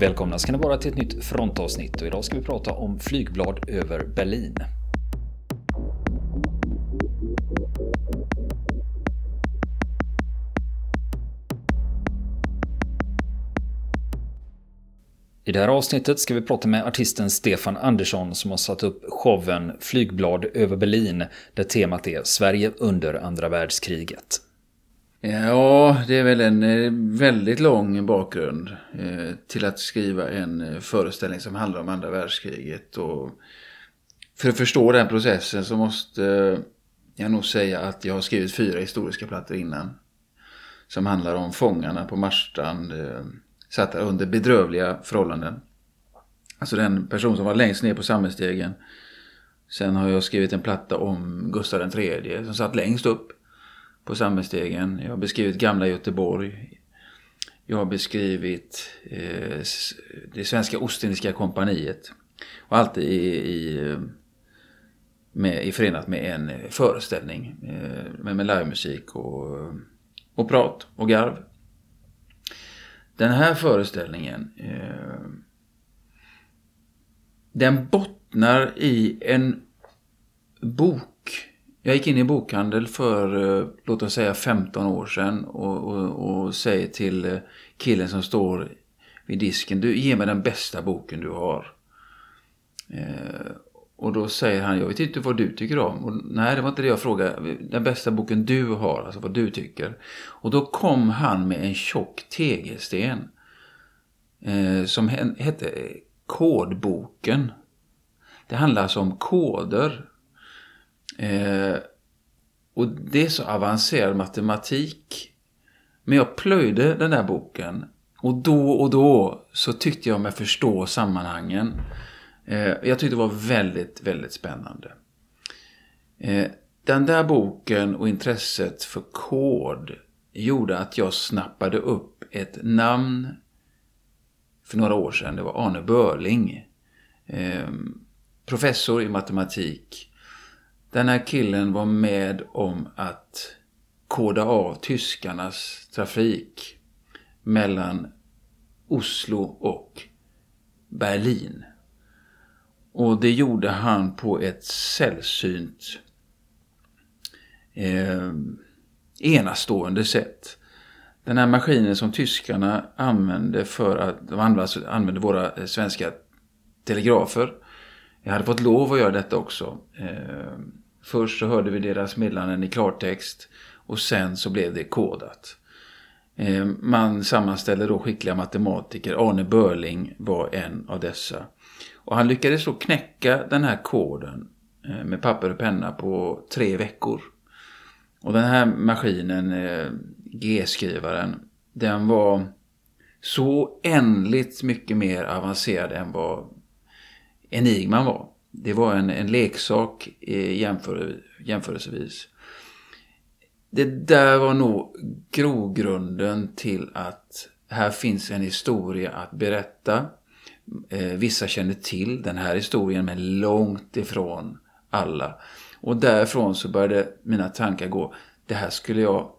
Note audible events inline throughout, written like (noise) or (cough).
Välkomna ska ni vara till ett nytt frontavsnitt och idag ska vi prata om flygblad över Berlin. I det här avsnittet ska vi prata med artisten Stefan Andersson som har satt upp showen Flygblad över Berlin där temat är Sverige under andra världskriget. Ja, det är väl en eh, väldigt lång bakgrund eh, till att skriva en eh, föreställning som handlar om andra världskriget. Och för att förstå den processen så måste jag nog säga att jag har skrivit fyra historiska plattor innan. Som handlar om fångarna på Marstrand satta under bedrövliga förhållanden. Alltså den person som var längst ner på samhällsstegen. Sen har jag skrivit en platta om Gustav III som satt längst upp på samhällsstegen. Jag har beskrivit gamla Göteborg. Jag har beskrivit eh, det svenska Ostindiska kompaniet. Och allt i, i, med, i förenat med en föreställning. Eh, med, med livemusik och, och prat och garv. Den här föreställningen eh, den bottnar i en bok. Jag gick in i en bokhandel för, eh, låt oss säga 15 år sedan och, och, och säger till eh, killen som står vid disken, du ge mig den bästa boken du har. Eh, och då säger han, jag vet inte vad du tycker om. Och, nej, det var inte det jag frågade. Den bästa boken du har, alltså vad du tycker. Och då kom han med en tjock tegelsten. Eh, som hette Kodboken. Det handlar alltså om koder. Eh, och det är så avancerad matematik. Men jag plöjde den där boken. Och då och då så tyckte jag mig förstå sammanhangen. Eh, jag tyckte det var väldigt, väldigt spännande. Eh, den där boken och intresset för kod gjorde att jag snappade upp ett namn för några år sedan. Det var Arne Börling. Eh, professor i matematik. Den här killen var med om att koda av tyskarnas trafik mellan Oslo och Berlin. Och det gjorde han på ett sällsynt eh, enastående sätt. Den här maskinen som tyskarna använde för att de använde, använde våra eh, svenska telegrafer. Jag hade fått lov att göra detta också. Eh, först så hörde vi deras meddelanden i klartext och sen så blev det kodat. Eh, man sammanställde då skickliga matematiker. Arne Börling var en av dessa. Och han lyckades då knäcka den här koden eh, med papper och penna på tre veckor. Och den här maskinen, eh, G-skrivaren, den var så ändligt mycket mer avancerad än vad Enigman var. Det var en, en leksak jämför, jämförelsevis. Det där var nog grogrunden till att här finns en historia att berätta Eh, vissa känner till den här historien men långt ifrån alla. Och därifrån så började mina tankar gå, det här skulle jag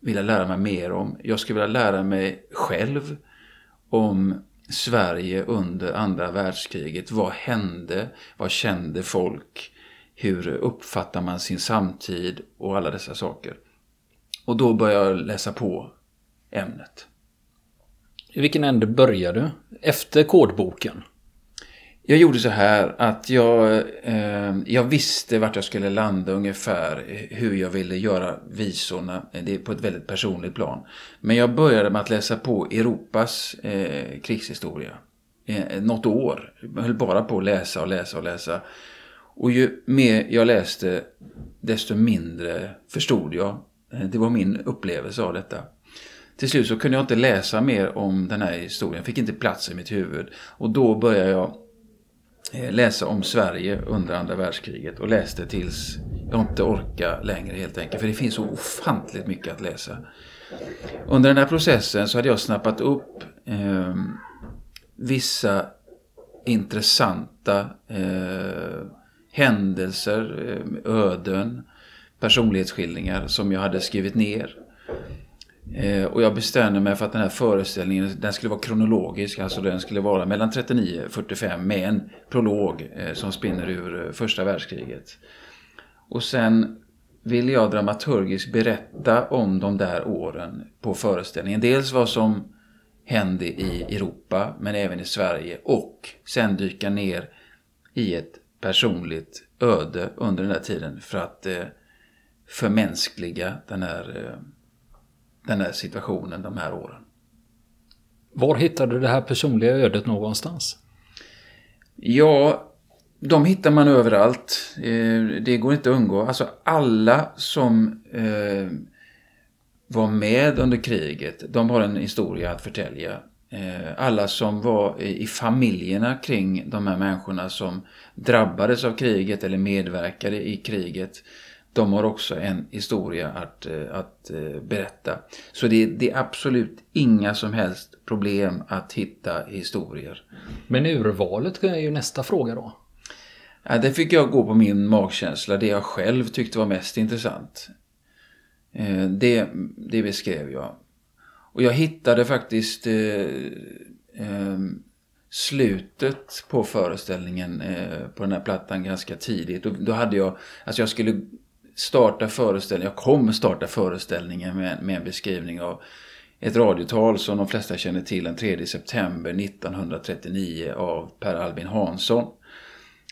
vilja lära mig mer om. Jag skulle vilja lära mig själv om Sverige under andra världskriget. Vad hände? Vad kände folk? Hur uppfattar man sin samtid? Och alla dessa saker. Och då började jag läsa på ämnet. I vilken ände började du? Efter kodboken? Jag gjorde så här att jag, eh, jag visste vart jag skulle landa ungefär. Hur jag ville göra visorna. Eh, det är på ett väldigt personligt plan. Men jag började med att läsa på Europas eh, krigshistoria. Eh, något år. Jag höll bara på att läsa och läsa och läsa. Och ju mer jag läste desto mindre förstod jag. Eh, det var min upplevelse av detta. Till slut så kunde jag inte läsa mer om den här historien. Fick inte plats i mitt huvud. Och då började jag Eh, läsa om Sverige under andra världskriget. Och läste tills jag inte orkade längre helt enkelt. För det finns så ofantligt mycket att läsa. Under den här processen så hade jag snappat upp eh, vissa intressanta eh, händelser, eh, öden, personlighetsskildringar som jag hade skrivit ner. Eh, och jag bestämde mig för att den här föreställningen den skulle vara kronologisk. Alltså den skulle vara mellan 39 och 45 med en prolog eh, som spinner ur eh, första världskriget. Och sen ville jag dramaturgiskt berätta om de där åren på föreställningen. Dels vad som hände i Europa men även i Sverige och sen dyka ner i ett personligt öde under den här tiden för att eh, förmänskliga den här, eh, den här situationen de här åren. Var hittade du det här personliga ödet någonstans? Ja, de hittar man överallt. Eh, det går inte att undgå. Alltså alla som eh, var med under kriget, de har en historia att förtälja. Eh, alla som var i familjerna kring de här människorna som drabbades av kriget eller medverkade i kriget. De har också en historia att, att berätta. Så det, det är absolut inga som helst problem att hitta historier. Men urvalet är ju nästa fråga då. Ja, det fick jag gå på min magkänsla, det jag själv tyckte var mest intressant. Eh, det, det beskrev jag. Och jag hittade faktiskt eh, eh, slutet på föreställningen eh, på den här plattan ganska tidigt. Och då hade jag, alltså jag skulle starta föreställningen, jag kommer starta föreställningen med, med en beskrivning av ett radiotal som de flesta känner till den 3 september 1939 av Per Albin Hansson.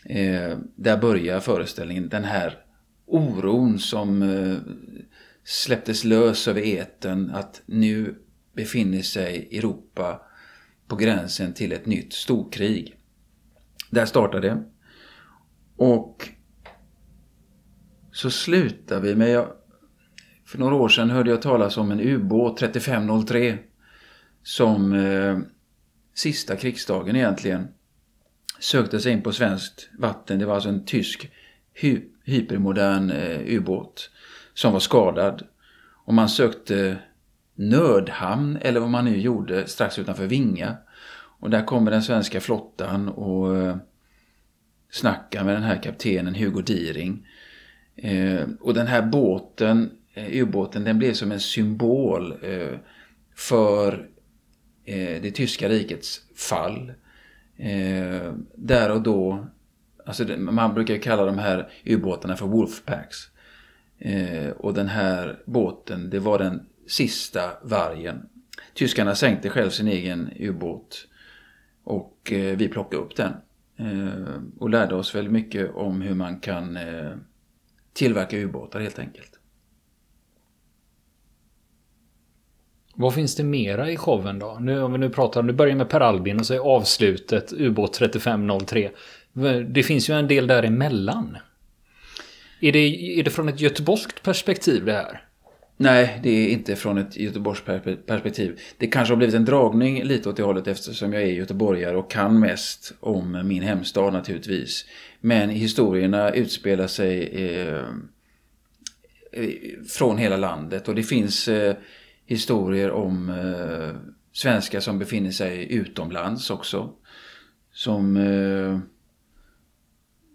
Eh, där börjar föreställningen. Den här oron som eh, släpptes lös över eten att nu befinner sig Europa på gränsen till ett nytt storkrig. Där startade det. Och så slutar vi med... För några år sedan hörde jag talas om en ubåt 3503 som eh, sista krigsdagen egentligen sökte sig in på svenskt vatten. Det var alltså en tysk hy hypermodern eh, ubåt som var skadad. Och man sökte nödhamn eller vad man nu gjorde strax utanför Vinga. Och där kommer den svenska flottan och eh, snackar med den här kaptenen Hugo Diering. Eh, och den här båten, eh, ubåten, den blev som en symbol eh, för eh, det tyska rikets fall. Eh, där och då, alltså det, man brukar kalla de här ubåtarna för Wolfpacks. Eh, och den här båten, det var den sista vargen. Tyskarna sänkte själv sin egen ubåt och eh, vi plockade upp den. Eh, och lärde oss väldigt mycket om hur man kan eh, tillverka ubåtar helt enkelt. Vad finns det mera i showen då? Nu, om vi nu pratar, nu börjar med Per Albin och så är avslutet ubåt 3503. Det finns ju en del däremellan. Är det, är det från ett göteborgskt perspektiv det här? Nej, det är inte från ett Göteborgs perspektiv. Det kanske har blivit en dragning lite åt det hållet eftersom jag är göteborgare och kan mest om min hemstad naturligtvis. Men historierna utspelar sig eh, eh från hela landet och det finns eh, historier om eh, svenskar som befinner sig utomlands också. Som, eh,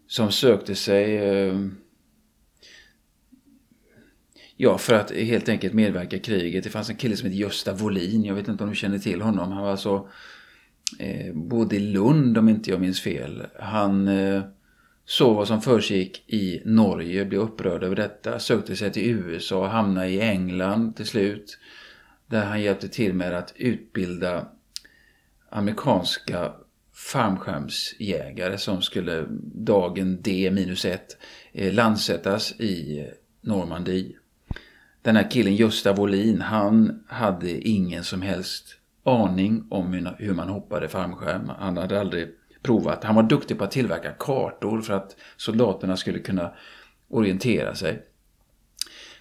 som sökte sig eh, Ja, för att helt enkelt medverka i kriget. Det fanns en kille som hette Gösta Volin. Jag vet inte om du känner till honom. Han var alltså eh, bodde i Lund om inte jag minns fel. Han eh, såg vad som försiggick i Norge, blev upprörd över detta. Sökte sig till USA, hamnade i England till slut. Där han hjälpte till med att utbilda amerikanska fallskärmsjägare som skulle dagen D minus eh, landsättas i Normandie. Den här killen Gösta Wolin, han hade ingen som helst aning om hur man hoppade fallskärm. Han hade aldrig provat. Han var duktig på att tillverka kartor för att soldaterna skulle kunna orientera sig.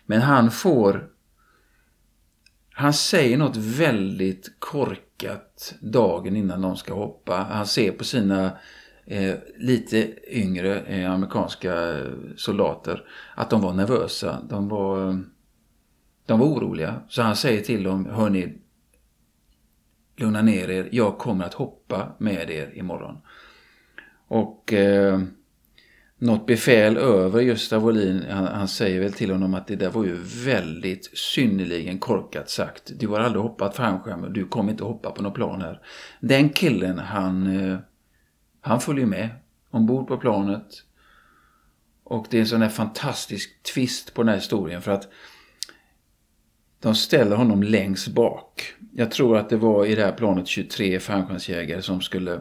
Men han får han säger något väldigt korkat dagen innan de ska hoppa. Han ser på sina eh, lite yngre eh, amerikanska soldater att de var nervösa. De var, de var oroliga. Så han säger till dem, hörni, lugna ner er, jag kommer att hoppa med er imorgon. Och eh, något befäl över Gösta Wåhlin, han, han, säger väl till honom att det där var ju väldigt synnerligen korkat sagt. Du har aldrig hoppat fallskärm och du kommer inte hoppa på något plan här. Den killen, han, eh, han följer med ombord på planet. Och det är en sån här fantastisk twist på den här historien för att de ställer honom längst bak. Jag tror att det var i det här planet 23 fallskärmsjägare som skulle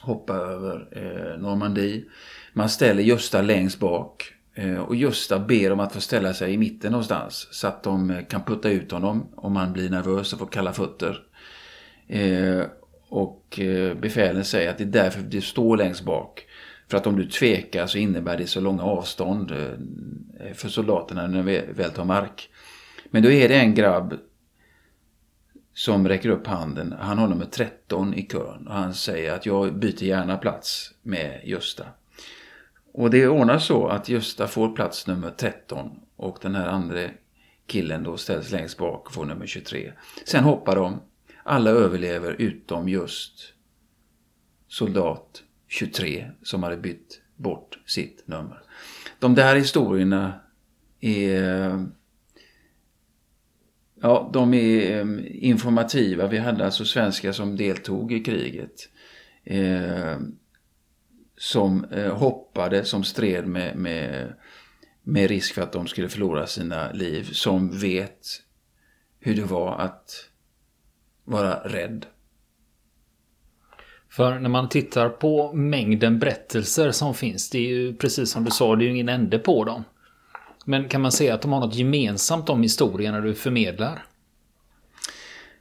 hoppa över eh, Normandie. Man ställer Gösta längst bak. Eh, och Gösta ber om att få ställa sig i mitten någonstans. Så att de eh, kan putta ut honom om han blir nervös och får kalla fötter. Eh, och eh, befälen säger att det är därför du står längst bak. För att om du tvekar så innebär det så långa avstånd eh, för soldaterna när de väl tar mark. Men då är det en grabb som räcker upp handen. Han har nummer 13 i kön och han säger att jag byter gärna plats med Gösta. Och det ordnas så att Gösta får plats nummer 13 och den här andra killen då ställs längst bak och får nummer 23. Sen hoppar de. Alla överlever utom just soldat 23 som hade bytt bort sitt nummer. De där historierna är Ja, de är ehm, informativa. Vi hade alltså svenskar som deltog i kriget. Eh, som eh, hoppade, som stred med, med, med risk för att de skulle förlora sina liv. Som vet hur det var att vara rädd. För när man tittar på mängden berättelser som finns, det är ju precis som du sa, det är ju ingen ände på dem. Men kan man säga att de har något gemensamt om historierna du förmedlar?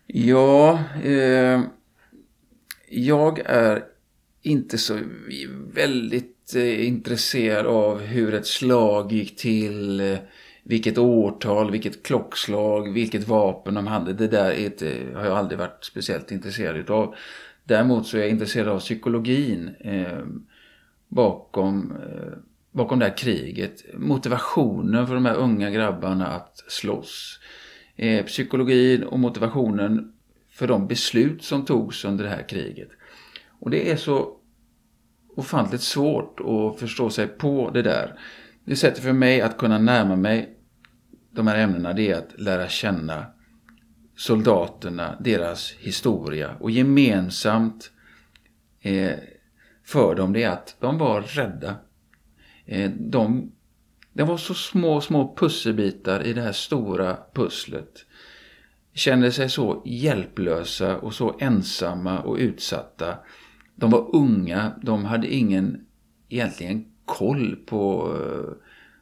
Ja, eh, jag är inte så väldigt eh, intresserad av hur ett slag gick till, eh, vilket årtal, vilket klockslag, vilket vapen de hade. Det där ett, har jag aldrig varit speciellt intresserad av. Däremot så är jag intresserad av psykologin eh, bakom eh, bakom det här kriget. Motivationen för de här unga grabbarna att slåss. Eh, psykologin och motivationen för de beslut som togs under det här kriget. Och det är så ofantligt svårt att förstå sig på det där. Det sättet för mig att kunna närma mig de här ämnena det är att lära känna soldaterna, deras historia och gemensamt eh, för dem det är att de var rädda Eh, de, det var så små, små pusselbitar i det här stora pusslet. Kände sig så hjälplösa och så ensamma och utsatta. De var unga, de hade ingen egentligen koll på eh,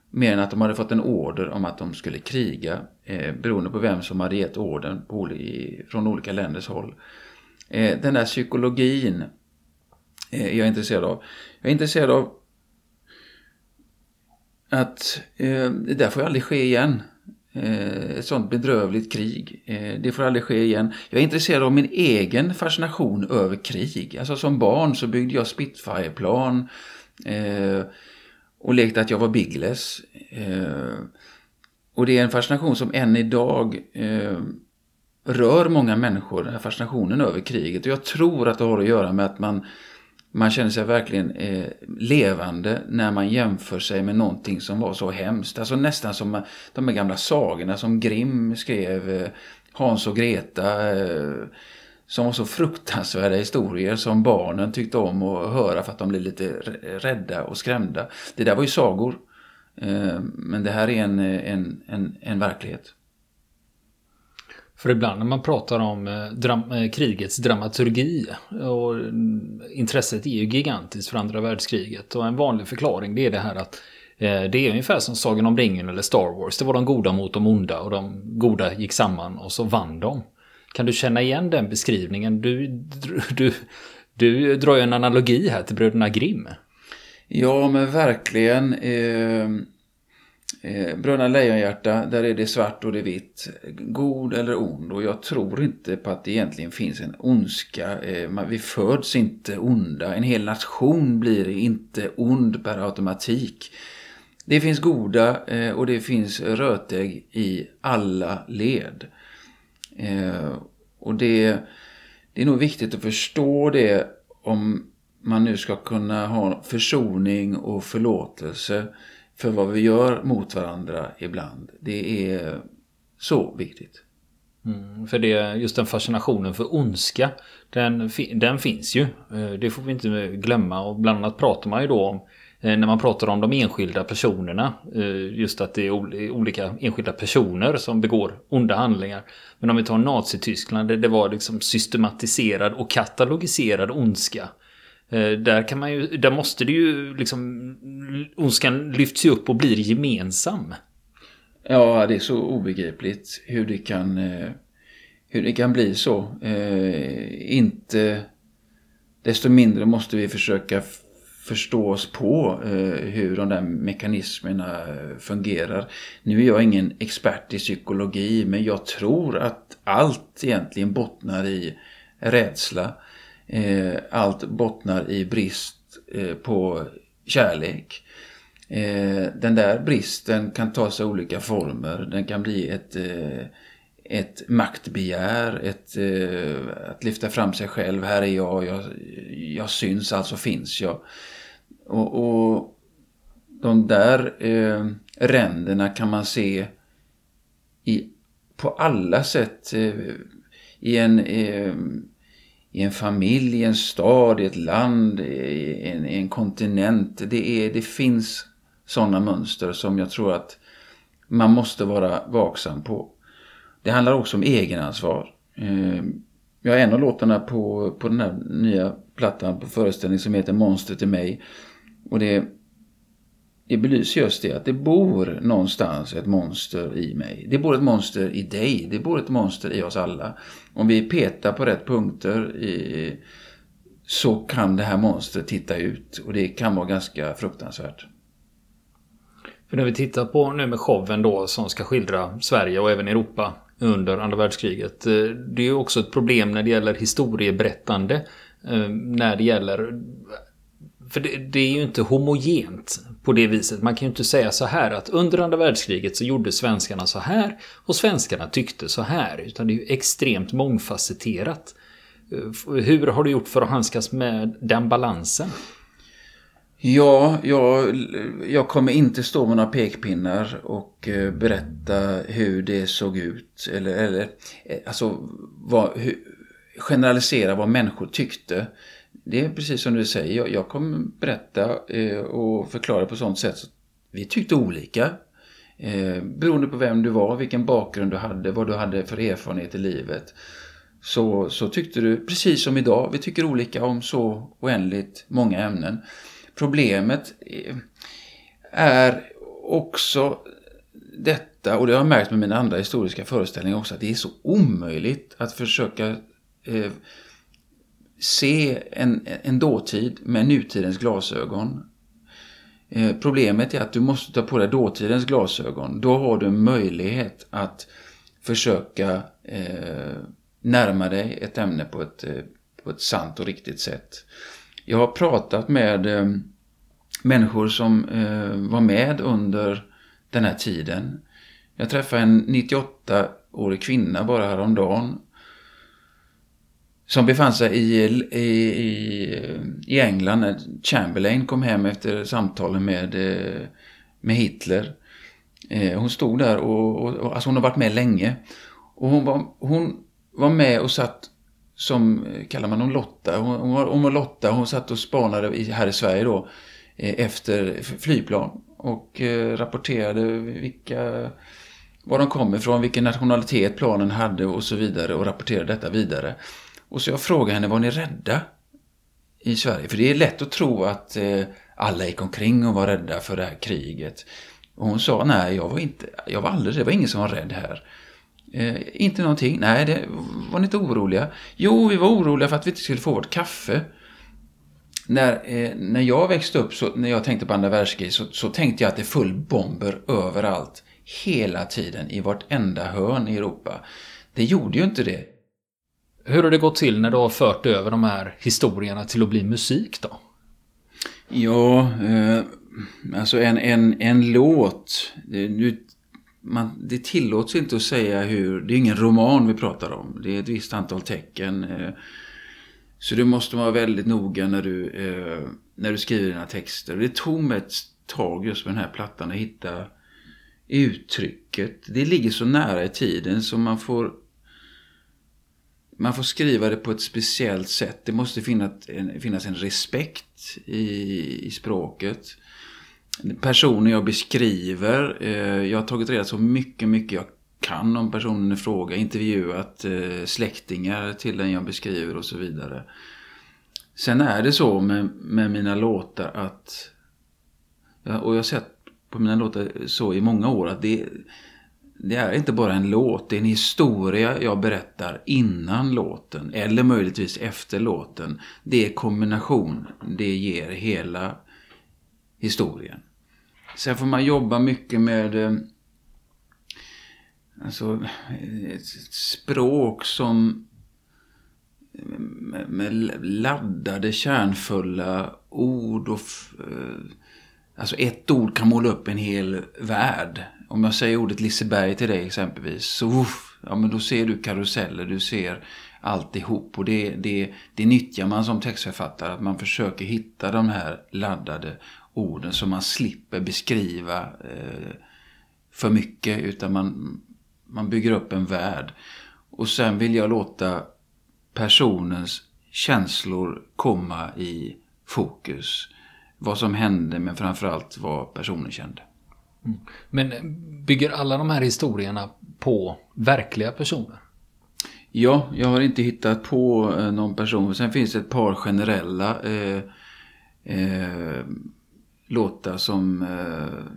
mer än att de hade fått en order om att de skulle kriga. Eh, beroende på vem som hade gett orden på, i, från olika länders håll. Eh, den där psykologin eh, är jag intresserad av. Jag är intresserad av att eh, det där får aldrig ske igen. Eh, ett sånt bedrövligt krig. Eh, det får aldrig ske igen. Jag är intresserad av min egen fascination över krig. Alltså som barn så byggde jag Spitfireplan eh, och lekte att jag var Biggles. Eh, och det är en fascination som än idag eh, rör många människor, den här fascinationen över kriget. Och jag tror att det har att göra med att man man känner sig verkligen eh, levande när man jämför sig med någonting som var så hemskt. Alltså nästan som eh, de här gamla sagorna som Grimm skrev, eh, Hans och Greta, eh, som var så fruktansvärda historier som barnen tyckte om att höra för att de blev lite rädda och skrämda. Det där var ju sagor. Eh, men det här är en, eh, en, en, en verklighet. För ibland när man pratar om eh, dram eh, krigets dramaturgi och mm, intresset är ju gigantiskt för andra världskriget och en vanlig förklaring det är det här att eh, det är ungefär som Sagan om ringen eller Star Wars. Det var de goda mot de onda och de goda gick samman och så vann de. Kan du känna igen den beskrivningen? Du, du, du drar ju en analogi här till bröderna Grimm. Ja, men verkligen. Eh, Eh, Bröderna Lejonhjärta, där är det svart och det är vitt. God eller ond. Och jag tror inte på att det egentligen finns en ondska. Eh, vi föds inte onda. En hel nation blir inte ond per automatik. Det finns goda eh, och det finns rötägg i alla led. Eh, och det, det är nog viktigt att förstå det om man nu ska kunna ha försoning och förlåtelse för vad vi gör mot varandra ibland. Det är så viktigt. Mm, för det, just den fascinationen för ondska, den, den finns ju. Eh, det får vi inte glömma och bland annat pratar man ju då om eh, när man pratar om de enskilda personerna. Eh, just att det är olika enskilda personer som begår onda handlingar. Men om vi tar Nazityskland, det, det var liksom systematiserad och katalogiserad ondska. Eh, där, kan man ju, där måste det ju liksom... Ondskan lyfts ju upp och blir gemensam. Ja, det är så obegripligt hur det kan, eh, hur det kan bli så. Eh, inte... Desto mindre måste vi försöka förstå oss på eh, hur de där mekanismerna fungerar. Nu är jag ingen expert i psykologi men jag tror att allt egentligen bottnar i rädsla. Eh, allt bottnar i brist eh, på kärlek. Eh, den där bristen kan ta sig olika former. Den kan bli ett, eh, ett maktbegär, ett, eh, att lyfta fram sig själv. Här är jag, jag, jag syns, alltså finns jag. Och, och de där eh, ränderna kan man se i, på alla sätt eh, i en eh, i en familj, i en stad, i ett land, i en, i en kontinent. Det, är, det finns sådana mönster som jag tror att man måste vara vaksam på. Det handlar också om egenansvar. Ehm, jag har en av låtarna på, på den här nya plattan på föreställning som heter ”Monster till mig. Och det, det belyser just det att det bor någonstans ett monster i mig. Det bor ett monster i dig. Det bor ett monster i oss alla. Om vi petar på rätt punkter i, så kan det här monstret titta ut. Och det kan vara ganska fruktansvärt. För när vi tittar på nu med showen då som ska skildra Sverige och även Europa under andra världskriget. Eh, det är ju också ett problem när det gäller historieberättande. Eh, när det gäller... För det, det, är ju inte homogent på det viset. Man kan ju inte säga så här att under andra världskriget så gjorde svenskarna så här och svenskarna tyckte så här. Utan det är ju extremt mångfacetterat. Eh, hur har du gjort för att handskas med den balansen? Ja, jag, jag kommer inte stå med några pekpinnar och eh, berätta hur det såg ut. Eller, eller eh, alltså vad, hur, generalisera vad människor tyckte. Det är precis som du säger, jag, jag kommer berätta eh, och förklara på sånt sätt. Så Vi tyckte olika. Eh, beroende på vem du var, vilken bakgrund du hade, vad du hade för erfarenhet i livet. Så, så tyckte du, precis som idag, vi tycker olika om så oändligt många ämnen. Problemet eh, är också detta, och det har jag märkt med mina andra historiska föreställningar också, att det är så omöjligt att försöka eh, se en, en dåtid med nutidens glasögon. Eh, problemet är att du måste ta på dig dåtidens glasögon. Då har du en möjlighet att försöka eh, närma dig ett ämne på ett, eh, på ett sant och riktigt sätt. Jag har pratat med eh, människor som eh, var med under den här tiden. Jag träffade en 98-årig kvinna bara häromdagen. Som befann sig i, i, i England när Chamberlain kom hem efter samtalen med, eh, med Hitler. Eh, hon stod där och, och, alltså hon har varit med länge. Och hon var, hon var med och satt som, eh, kallar man hon Lotta? Hon, hon, var, hon var Lotta, hon satt och spanade i, här i Sverige då efter flygplan och rapporterade vilka, var de kom ifrån, vilken nationalitet planen hade och så vidare och rapporterade detta vidare. Och så jag frågade henne, var ni rädda i Sverige? För det är lätt att tro att eh, alla gick omkring och var rädda för det här kriget. Och hon sa, nej jag var inte, jag var aldrig, det var ingen som var rädd här. Eh, inte någonting. Nej, det var ni inte oroliga? Jo, vi var oroliga för att vi inte skulle få vårt kaffe. När, eh, när jag växte upp, så, när jag tänkte på andra världskriget, så, så tänkte jag att det föll bomber överallt. Hela tiden, i vartenda hörn i Europa. Det gjorde ju inte det. Hur har det gått till när du har fört över de här historierna till att bli musik då? Ja, eh, alltså en, en, en låt. Nu man, det tillåts inte att säga hur, det är ingen roman vi pratar om. Det är ett visst antal tecken. Eh, Så du måste vara väldigt noga när du, eh, när du skriver dina texter. Det tog mig ett tag just med den här plattan att hitta uttrycket. Det ligger så nära i tiden så man får man får skriva det på ett speciellt sätt. Det måste finnas en, finnas en respekt i, i språket. Personen jag beskriver, eh, jag har tagit reda på så mycket, mycket jag kan om personen i fråga. Intervjuat eh, släktingar till den jag beskriver och så vidare. Sen är det så med, med mina låtar att, och jag har sett på mina låtar så i många år att det, det är inte bara en låt, det är en historia jag berättar innan låten eller möjligtvis efter låten. Det är kombination, det ger hela historien. Sen får man jobba mycket med eh, alltså, ett språk som eh, med laddade kärnfulla ord och eh, alltså ett ord kan måla upp en hel värld. Om jag säger ordet Liseberg till dig exempelvis så uff, ja, men då ser du karuseller, du ser alltihop och det, det, det nyttjar man som textförfattare att man försöker hitta de här laddade orden så man slipper beskriva eh, för mycket utan man, man bygger upp en värld. Och sen vill jag låta personens känslor komma i fokus. Vad som hände men framförallt vad personen kände. Mm. Men eh, bygger alla de här historierna på verkliga personer? Ja, jag har inte hittat på eh, någon person. Sen finns det ett par generella eh, eh, låtar som eh,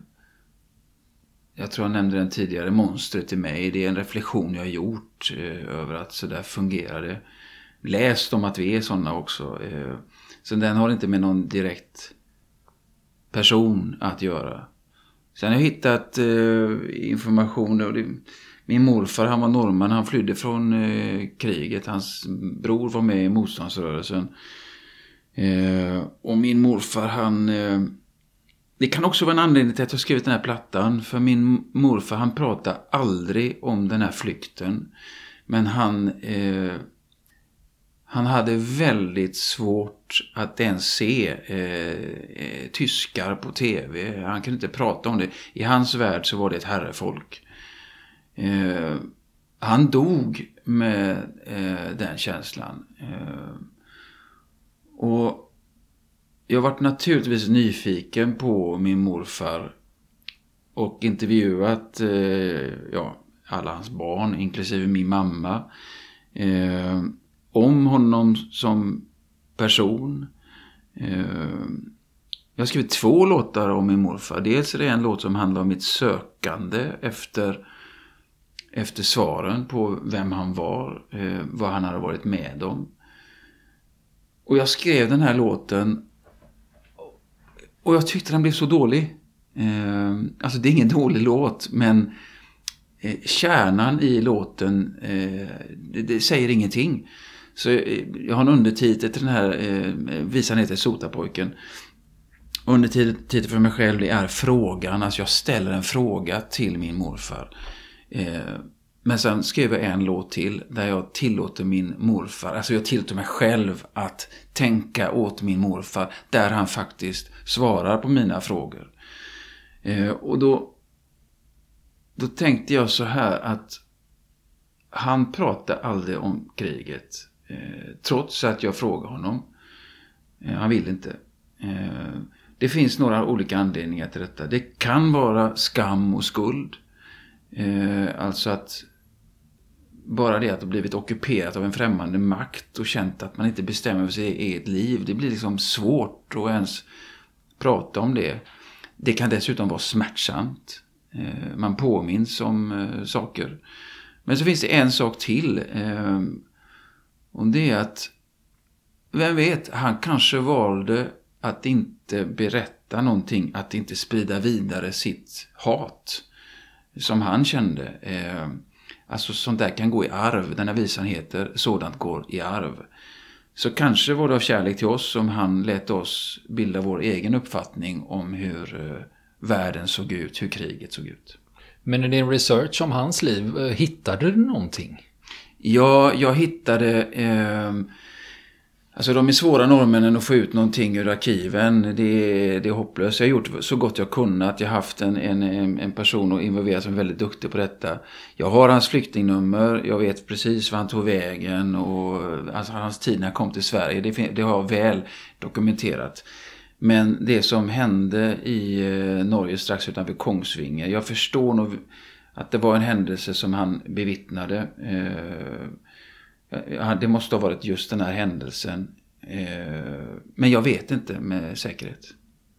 jag tror jag nämnde den tidigare, Monstret i mig. Det är en reflektion jag har gjort eh, över att så där fungerar det. Läst om att vi är sådana också. Eh, så den har inte med någon direkt person att göra. Sen har jag hittat eh, information. Och det, min morfar han var norrman, han flydde från eh, kriget. Hans bror var med i motståndsrörelsen. Eh, och min morfar han eh, det kan också vara en anledning till att jag skrivit den här plattan. För min morfar han pratade aldrig om den här flykten. Men han, eh, han hade väldigt svårt att ens se eh, eh tyskar på tv. Han kunde inte prata om det. I hans värld så var det ett herrefolk. Eh, han dog med eh, den känslan. Eh, och jag varit naturligtvis nyfiken på min morfar. Och intervjuat eh, ja, alla hans barn, inklusive min mamma. Eh, om honom som person. Eh, jag har skrivit två låtar om min morfar. Dels är det en låt som handlar om mitt sökande efter, efter svaren på vem han var, eh, vad han hade varit med om. Och jag skrev den här låten och jag tyckte den blev så dålig. Eh, alltså det är ingen dålig låt men kärnan i låten det, säger ingenting. Så eh, jag har en undertitel till den här eh, visan heter Sotapojken. Undertiteln för mig själv är frågan, alltså jag ställer en fråga till min morfar. Eh, men sen skrev jag en låt till där jag tillåter min morfar, alltså jag tillåter mig själv att tänka åt min morfar där han faktiskt svarar på mina frågor. Eh, och då, då tänkte jag så här att han pratade aldrig om kriget. Eh, trots att jag frågade honom. Eh, han vill inte. Eh, det finns några olika anledningar till detta. Det kan vara skam och skuld. Alltså att bara det att ha blivit ockuperat av en främmande makt och känt att man inte bestämmer över sitt eget liv. Det blir liksom svårt att ens prata om det. Det kan dessutom vara smärtsamt. Man påminns om saker. Men så finns det en sak till. Och det är att, vem vet, han kanske valde att inte berätta någonting, att inte sprida vidare sitt hat som han kände. Eh, alltså sånt där kan gå i arv. Den här visan heter Sådant går i arv. Så kanske var det av kärlek till oss som han lät oss bilda vår egen uppfattning om hur eh, världen såg ut, hur kriget såg ut. Men i din research om hans liv, eh, hittade du någonting? Ja, jag hittade... Eh, Alltså de är svåra norrmännen att få ut någonting ur arkiven. Det är, det är hopplöst. Jag har gjort så gott jag kunnat. Jag har haft en, en, en person att involvera som är väldigt duktig på detta. Jag har hans flyktingnummer. Jag vet precis var han tog vägen och alltså, hans tid när han kom till Sverige. Det, det har jag väl dokumenterat. Men det som hände i eh, Norge strax utanför Kongsvinger. Jag förstår nog att det var en händelse som han bevittnade. Eh, det måste ha varit just den här händelsen. Eh, men jag vet inte med säkerhet.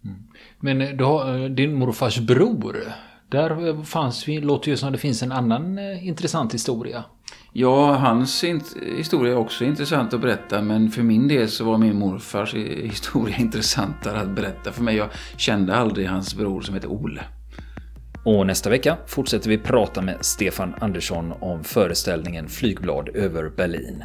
Mm. Men du har, eh, din morfars bror. Där fanns vi, låter ju som det finns en annan eh, intressant historia. Ja, hans historia är också intressant att berätta. Men för min del så var min morfars historia (laughs) intressantare att berätta för mig. Jag kände aldrig hans bror som hette Ole. Och nästa vecka fortsätter vi prata med Stefan Andersson om föreställningen Flygblad över Berlin.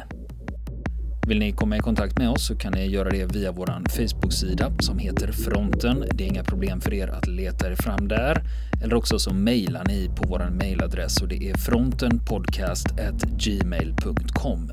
Vill ni komma i kontakt med oss så kan ni göra det via vår Facebook-sida som heter Fronten. Det är inga problem för er att leta er fram där. Eller också så mejlar ni på vår mejladress och det är frontenpodcastgmail.com.